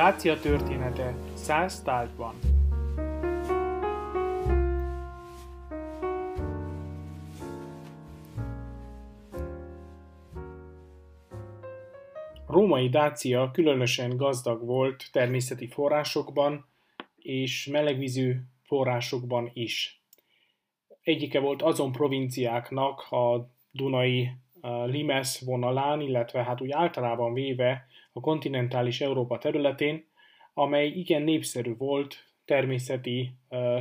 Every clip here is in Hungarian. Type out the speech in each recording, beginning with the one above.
Dácia története száz tárgyban. Római Dácia különösen gazdag volt természeti forrásokban és melegvízű forrásokban is. Egyike volt azon provinciáknak a Dunai Limes vonalán, illetve hát úgy általában véve a kontinentális Európa területén, amely igen népszerű volt természeti,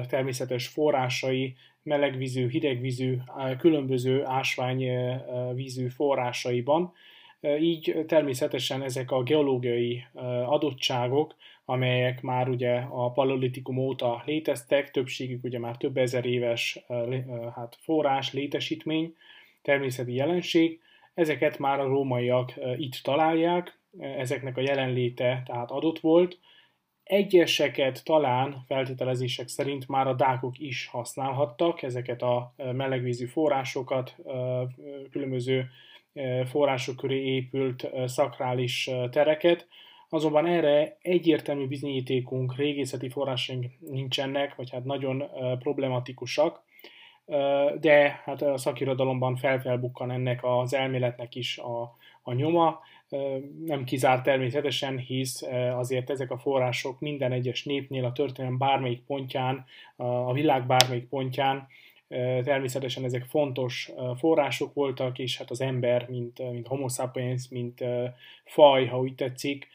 természetes forrásai, melegvízű, hidegvízű, különböző ásványvízű forrásaiban. Így természetesen ezek a geológiai adottságok, amelyek már ugye a paleolitikum óta léteztek, többségük ugye már több ezer éves hát forrás, létesítmény, természeti jelenség, ezeket már a rómaiak itt találják, ezeknek a jelenléte tehát adott volt. Egyeseket talán feltételezések szerint már a dákok is használhattak, ezeket a melegvízű forrásokat, különböző források köré épült szakrális tereket, azonban erre egyértelmű bizonyítékunk, régészeti forrásaink nincsenek, vagy hát nagyon problematikusak, de hát a szakirodalomban felfelbukkan ennek az elméletnek is a, a nyoma. Nem kizárt természetesen, hisz azért ezek a források minden egyes népnél a történelem bármelyik pontján, a világ bármelyik pontján természetesen ezek fontos források voltak, és hát az ember, mint, mint homo sapiens, mint faj, ha úgy tetszik,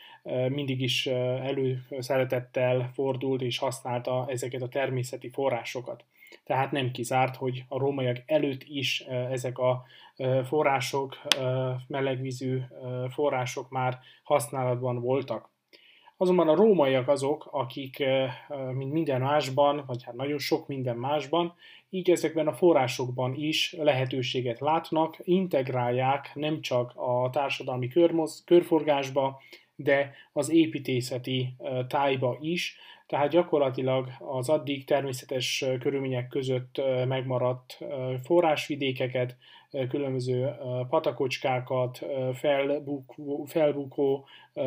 mindig is előszeretettel fordult és használta ezeket a természeti forrásokat tehát nem kizárt, hogy a rómaiak előtt is ezek a források, melegvízű források már használatban voltak. Azonban a rómaiak azok, akik, mint minden másban, vagy hát nagyon sok minden másban, így ezekben a forrásokban is lehetőséget látnak, integrálják nem csak a társadalmi körmoz, körforgásba, de az építészeti tájba is, tehát gyakorlatilag az addig természetes körülmények között megmaradt forrásvidékeket, különböző patakocskákat, felbukó, felbukó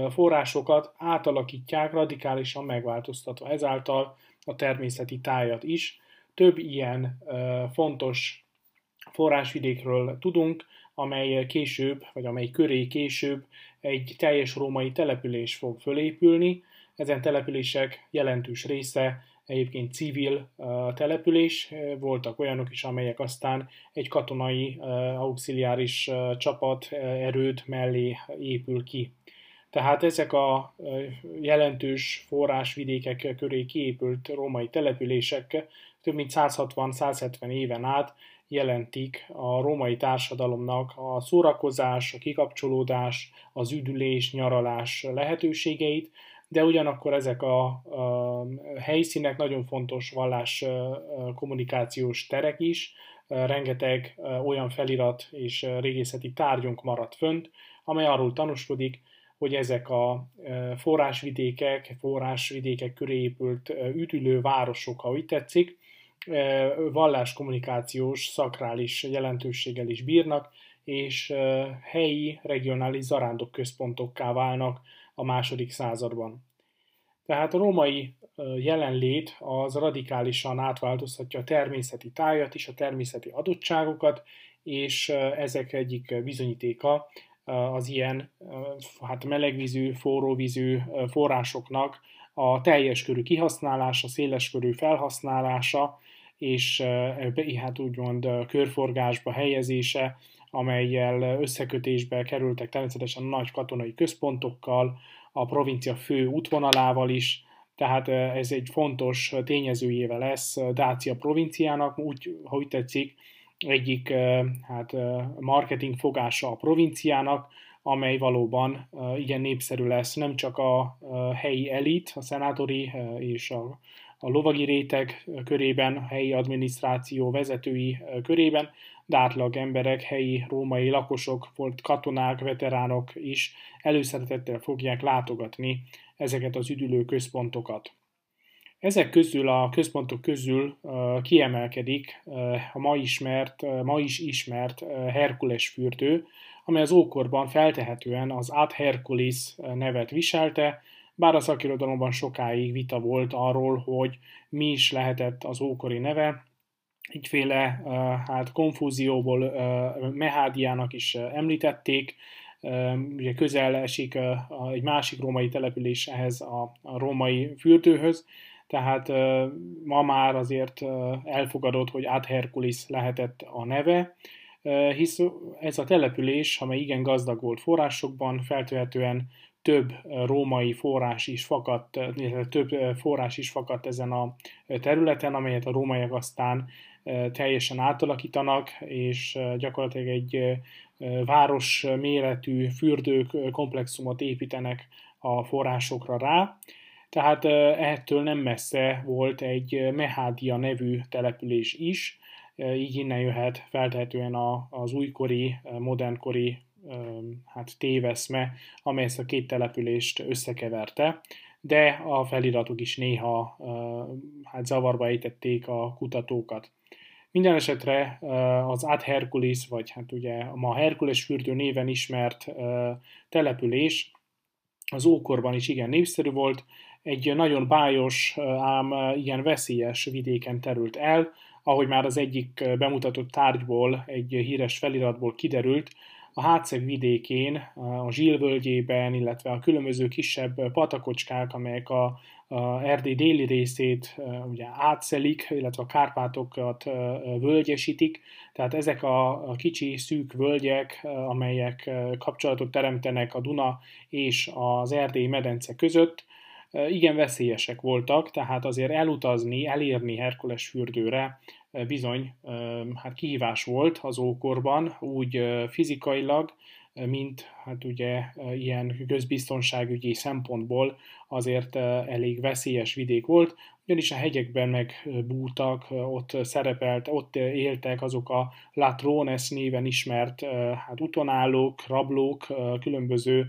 forrásokat átalakítják, radikálisan megváltoztatva ezáltal a természeti tájat is. Több ilyen fontos forrásvidékről tudunk, amely később, vagy amely köré később egy teljes római település fog fölépülni, ezen települések jelentős része egyébként civil település, voltak olyanok is, amelyek aztán egy katonai auxiliáris csapat erőd mellé épül ki. Tehát ezek a jelentős forrásvidékek köré kiépült római települések több mint 160-170 éven át jelentik a római társadalomnak a szórakozás, a kikapcsolódás, az üdülés, nyaralás lehetőségeit, de ugyanakkor ezek a, a helyszínek nagyon fontos vallás kommunikációs terek is, rengeteg olyan felirat és régészeti tárgyunk maradt fönt, amely arról tanúskodik, hogy ezek a forrásvidékek, forrásvidékek köré épült üdülő városok, ha úgy tetszik, valláskommunikációs, szakrális jelentőséggel is bírnak, és helyi, regionális zarándok központokká válnak a második században. Tehát a római jelenlét az radikálisan átváltoztatja a természeti tájat is, a természeti adottságokat, és ezek egyik bizonyítéka az ilyen hát melegvízű, forróvízű forrásoknak a teljes körű kihasználása, széles körű felhasználása, és hát úgymond körforgásba helyezése, amelyel összekötésbe kerültek természetesen nagy katonai központokkal, a provincia fő útvonalával is, tehát ez egy fontos tényezőjével lesz Dácia provinciának, úgy, ha úgy tetszik, egyik hát, marketing fogása a provinciának, amely valóban igen népszerű lesz nem csak a helyi elit, a szenátori és a, a lovagi réteg körében, a helyi adminisztráció vezetői körében, de átlag emberek, helyi római lakosok, volt katonák, veteránok is előszeretettel fogják látogatni ezeket az üdülő központokat. Ezek közül a központok közül kiemelkedik a ma, ismert, ma is ismert Herkules fürdő, amely az ókorban feltehetően az Ad Hercules nevet viselte, bár a szakirodalomban sokáig vita volt arról, hogy mi is lehetett az ókori neve, egyféle hát konfúzióból Mehádiának is említették, ugye közel esik egy másik római település ehhez a, római fürdőhöz, tehát ma már azért elfogadott, hogy Ad Herculis lehetett a neve, hisz ez a település, amely igen gazdag volt forrásokban, feltehetően több római forrás is fakadt, illetve több forrás is fakadt ezen a területen, amelyet a rómaiak aztán teljesen átalakítanak, és gyakorlatilag egy város méretű fürdők komplexumot építenek a forrásokra rá. Tehát ettől nem messze volt egy Mehádia nevű település is, így innen jöhet feltehetően az újkori, modernkori hát téveszme, amely ezt a két települést összekeverte, de a feliratok is néha hát zavarba ejtették a kutatókat. Minden esetre az Ad Hercules, vagy hát ugye a ma Herkules fürdő néven ismert település az ókorban is igen népszerű volt, egy nagyon bájos, ám igen veszélyes vidéken terült el, ahogy már az egyik bemutatott tárgyból, egy híres feliratból kiderült, a Hátszeg vidékén, a Zsilvölgyében, illetve a különböző kisebb patakocskák, amelyek a, a Erdély déli részét ugye átszelik, illetve a Kárpátokat völgyesítik. Tehát ezek a, a kicsi, szűk völgyek, amelyek kapcsolatot teremtenek a Duna és az Erdély medence között, igen veszélyesek voltak, tehát azért elutazni, elérni Herkules fürdőre bizony hát kihívás volt az ókorban, úgy fizikailag, mint hát ugye ilyen közbiztonságügyi szempontból azért elég veszélyes vidék volt, ugyanis a hegyekben megbúltak, ott szerepelt, ott éltek azok a Latrones néven ismert hát utonállók, rablók, különböző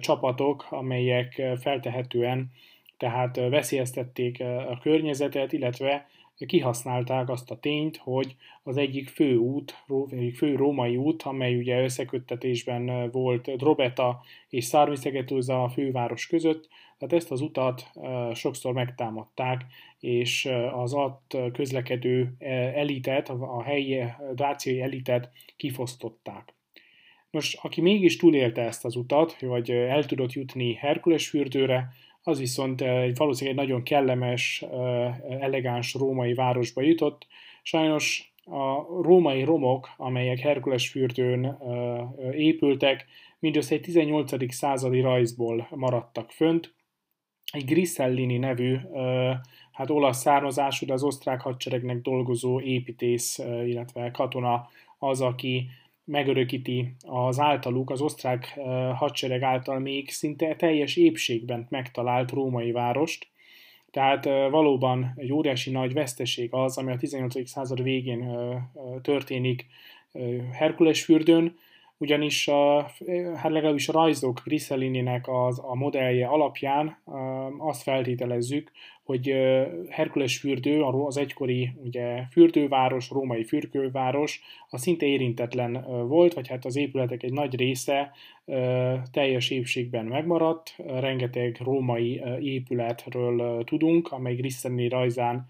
csapatok, amelyek feltehetően tehát veszélyeztették a környezetet, illetve kihasználták azt a tényt, hogy az egyik fő út, egyik fő római út, amely ugye összeköttetésben volt Drobeta és Szármiszegetőza a főváros között, tehát ezt az utat sokszor megtámadták, és az ott közlekedő elitet, a helyi dáciai elitet kifosztották. Most, aki mégis túlélte ezt az utat, vagy el tudott jutni Herkules fürdőre, az viszont egy, valószínűleg egy nagyon kellemes, elegáns római városba jutott. Sajnos a római romok, amelyek Herkules fürdőn épültek, mindössze egy 18. századi rajzból maradtak fönt. Egy Grisellini nevű, hát olasz származású, de az osztrák hadseregnek dolgozó építész, illetve katona az, aki megörökíti az általuk, az osztrák hadsereg által még szinte teljes épségben megtalált római várost. Tehát valóban egy óriási nagy veszteség az, ami a 18. század végén történik Herkules fürdőn, ugyanis hát legalábbis a rajzok Grisellininek az, a modellje alapján azt feltételezzük, hogy Herkules fürdő, az egykori ugye, fürdőváros, római fürdőváros, a szinte érintetlen volt, vagy hát az épületek egy nagy része teljes épségben megmaradt, rengeteg római épületről tudunk, amely Grisellini rajzán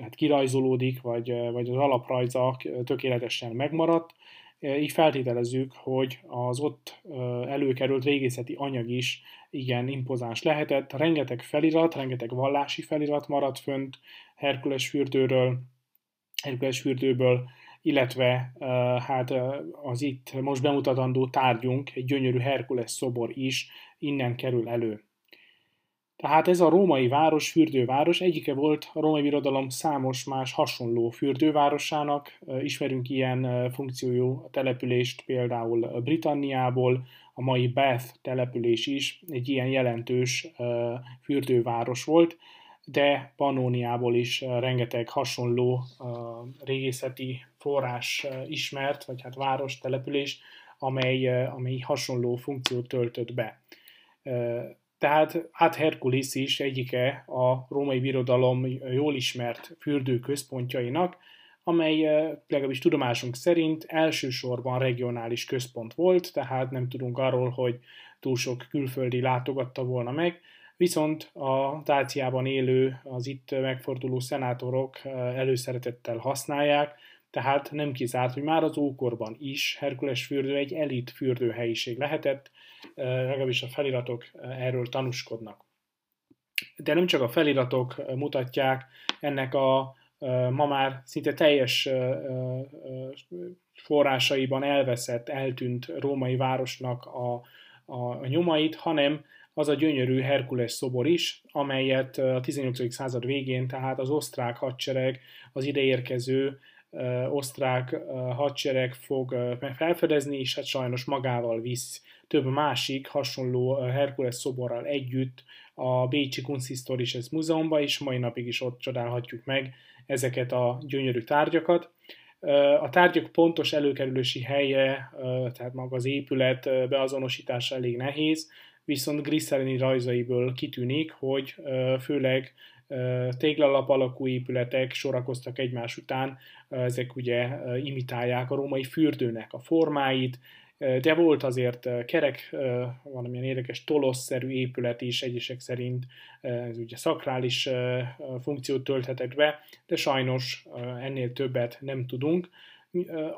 hát kirajzolódik, vagy, vagy az alaprajza tökéletesen megmaradt, így feltételezzük, hogy az ott előkerült régészeti anyag is igen impozáns lehetett. Rengeteg felirat, rengeteg vallási felirat maradt fönt Herkules fürdőről, Herkules fürdőből, illetve hát az itt most bemutatandó tárgyunk, egy gyönyörű Herkules szobor is innen kerül elő. Tehát ez a római város, fürdőváros egyike volt a római birodalom számos más hasonló fürdővárosának. Ismerünk ilyen funkciójú települést például Britanniából, a mai Bath település is egy ilyen jelentős fürdőváros volt, de Pannóniából is rengeteg hasonló régészeti forrás ismert, vagy hát város, település, amely, amely hasonló funkciót töltött be. Tehát hát Herkulis is egyike a római birodalom jól ismert fürdőközpontjainak, amely legalábbis tudomásunk szerint elsősorban regionális központ volt, tehát nem tudunk arról, hogy túl sok külföldi látogatta volna meg, viszont a Dáciában élő, az itt megforduló szenátorok előszeretettel használják, tehát nem kizárt, hogy már az ókorban is Herkules fürdő egy elit fürdőhelyiség lehetett, legalábbis a feliratok erről tanúskodnak. De nem csak a feliratok mutatják ennek a ma már szinte teljes forrásaiban elveszett, eltűnt római városnak a, a nyomait, hanem az a gyönyörű Herkules szobor is, amelyet a 18. század végén, tehát az osztrák hadsereg, az ideérkező osztrák hadsereg fog felfedezni, és hát sajnos magával visz több másik hasonló Herkules szoborral együtt a Bécsi Kunsthistorisches Múzeumban, és mai napig is ott csodálhatjuk meg ezeket a gyönyörű tárgyakat. A tárgyak pontos előkerülési helye, tehát maga az épület beazonosítása elég nehéz, viszont Grisselini rajzaiból kitűnik, hogy főleg téglalap alakú épületek sorakoztak egymás után, ezek ugye imitálják a római fürdőnek a formáit, de volt azért kerek, valamilyen érdekes toloszszerű épület is, egyesek szerint ez ugye szakrális funkciót tölthetett be, de sajnos ennél többet nem tudunk.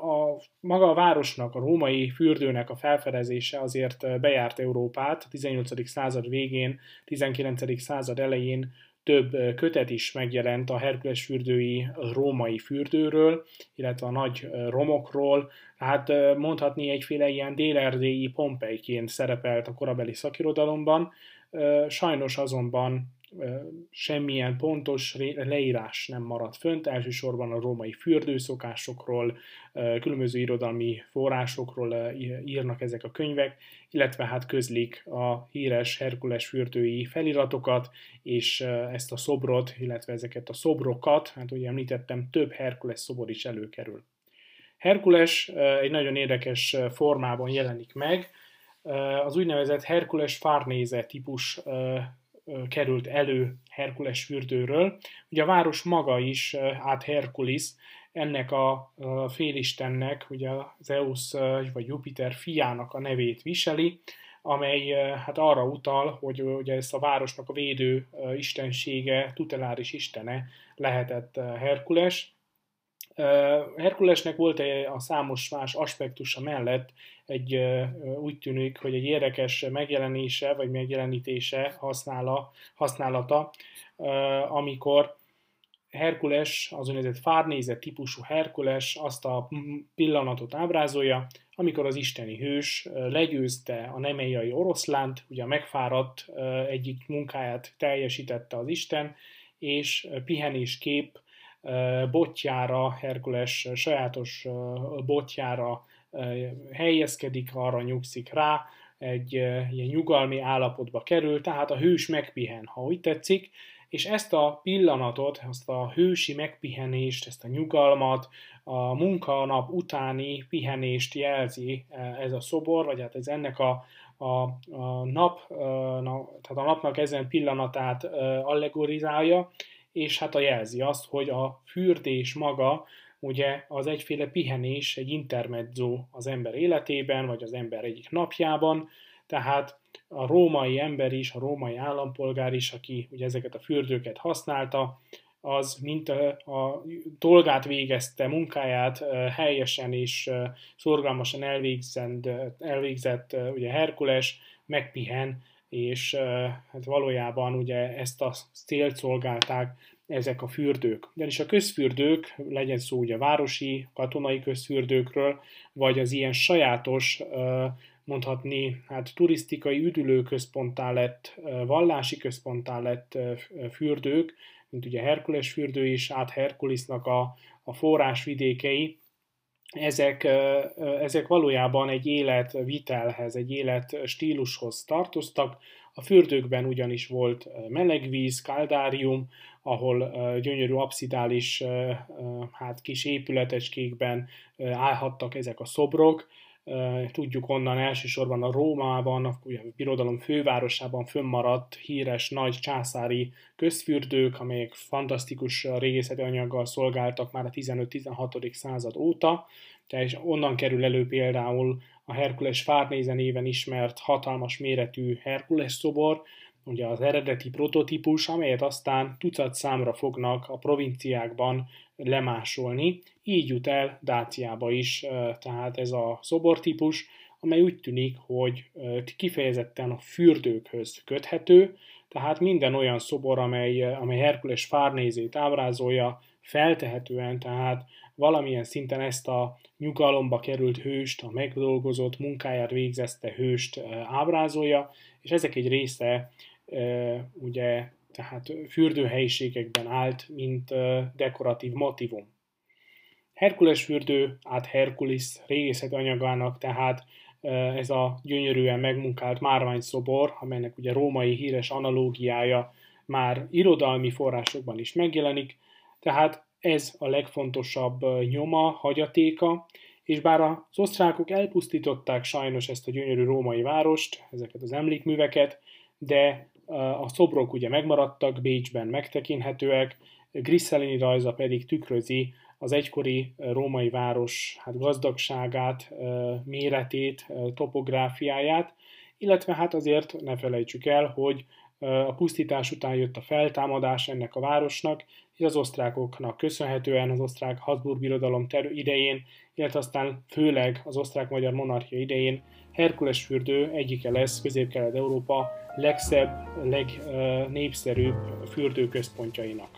A, maga a városnak, a római fürdőnek a felfedezése azért bejárt Európát, a 18. század végén, 19. század elején több kötet is megjelent a Herkules fürdői római fürdőről, illetve a nagy romokról, tehát mondhatni egyféle ilyen délerdélyi Pompeiként szerepelt a korabeli szakirodalomban, sajnos azonban semmilyen pontos leírás nem maradt fönt, elsősorban a római fürdőszokásokról, különböző irodalmi forrásokról írnak ezek a könyvek, illetve hát közlik a híres Herkules fürdői feliratokat, és ezt a szobrot, illetve ezeket a szobrokat, hát ugye említettem, több Herkules szobor is előkerül. Herkules egy nagyon érdekes formában jelenik meg, az úgynevezett Herkules Farnéze típus került elő Herkules fürdőről. Ugye a város maga is, át Herkulis, ennek a félistennek, ugye az Zeus vagy Jupiter fiának a nevét viseli, amely hát arra utal, hogy ugye ezt a városnak a védő istensége, tuteláris istene lehetett Herkules, Herkulesnek volt a számos más aspektusa mellett egy úgy tűnik, hogy egy érdekes megjelenése vagy megjelenítése használa, használata, amikor Herkules, az úgynevezett fárnézet típusú Herkules azt a pillanatot ábrázolja, amikor az isteni hős legyőzte a nemeiai oroszlánt, ugye a megfáradt egyik munkáját teljesítette az Isten, és pihenéskép botjára, Herkules sajátos botjára helyezkedik, arra nyugszik rá, egy ilyen nyugalmi állapotba kerül, tehát a hős megpihen, ha úgy tetszik, és ezt a pillanatot, azt a hősi megpihenést, ezt a nyugalmat, a munkanap utáni pihenést jelzi ez a szobor, vagy hát ez ennek a, a, a nap, na, tehát a napnak ezen pillanatát allegorizálja, és hát a jelzi azt, hogy a fürdés maga ugye az egyféle pihenés, egy intermezzo az ember életében, vagy az ember egyik napjában, tehát a római ember is, a római állampolgár is, aki ugye ezeket a fürdőket használta, az mint a, a dolgát végezte, munkáját helyesen és szorgalmasan elvégzett, elvégzett ugye Herkules, megpihen, és hát valójában ugye ezt a célt szolgálták ezek a fürdők. Ugyanis a közfürdők, legyen szó ugye városi, katonai közfürdőkről, vagy az ilyen sajátos, mondhatni, hát turisztikai üdülőközponttá lett, vallási központtá lett fürdők, mint ugye Herkules fürdő is, át Herkulisnak a, a forrásvidékei, ezek, ezek valójában egy életvitelhez, egy életstílushoz tartoztak. A fürdőkben ugyanis volt melegvíz, kaldárium, ahol gyönyörű abszidális hát kis épületecskékben állhattak ezek a szobrok, Tudjuk onnan elsősorban a Rómában, a birodalom fővárosában fönnmaradt híres nagy császári közfürdők, amelyek fantasztikus régészeti anyaggal szolgáltak már a 15-16. század óta, tehát onnan kerül elő például a Herkules Fárnéze néven ismert hatalmas méretű Herkules szobor, ugye az eredeti prototípus, amelyet aztán tucat számra fognak a provinciákban lemásolni. Így jut el Dáciába is, tehát ez a szobortípus, amely úgy tűnik, hogy kifejezetten a fürdőkhöz köthető, tehát minden olyan szobor, amely, amely Herkules fárnézét ábrázolja, feltehetően tehát valamilyen szinten ezt a nyugalomba került hőst, a megdolgozott munkáját végzezte hőst ábrázolja, és ezek egy része ugye tehát fürdőhelyiségekben állt, mint dekoratív motivum. Herkules fürdő, át Herkulis régészeti anyagának, tehát ez a gyönyörűen megmunkált márványszobor, amelynek ugye római híres analógiája már irodalmi forrásokban is megjelenik, tehát ez a legfontosabb nyoma, hagyatéka, és bár az osztrákok elpusztították sajnos ezt a gyönyörű római várost, ezeket az emlékműveket, de a szobrok ugye megmaradtak, Bécsben megtekinthetőek, Grissellini rajza pedig tükrözi az egykori római város hát gazdagságát, méretét, topográfiáját, illetve hát azért ne felejtsük el, hogy a pusztítás után jött a feltámadás ennek a városnak, és az osztrákoknak köszönhetően az osztrák Habsburg birodalom idején, illetve aztán főleg az osztrák-magyar monarchia idején Herkules fürdő egyike lesz Közép-Kelet-Európa legszebb, legnépszerűbb fürdőközpontjainak.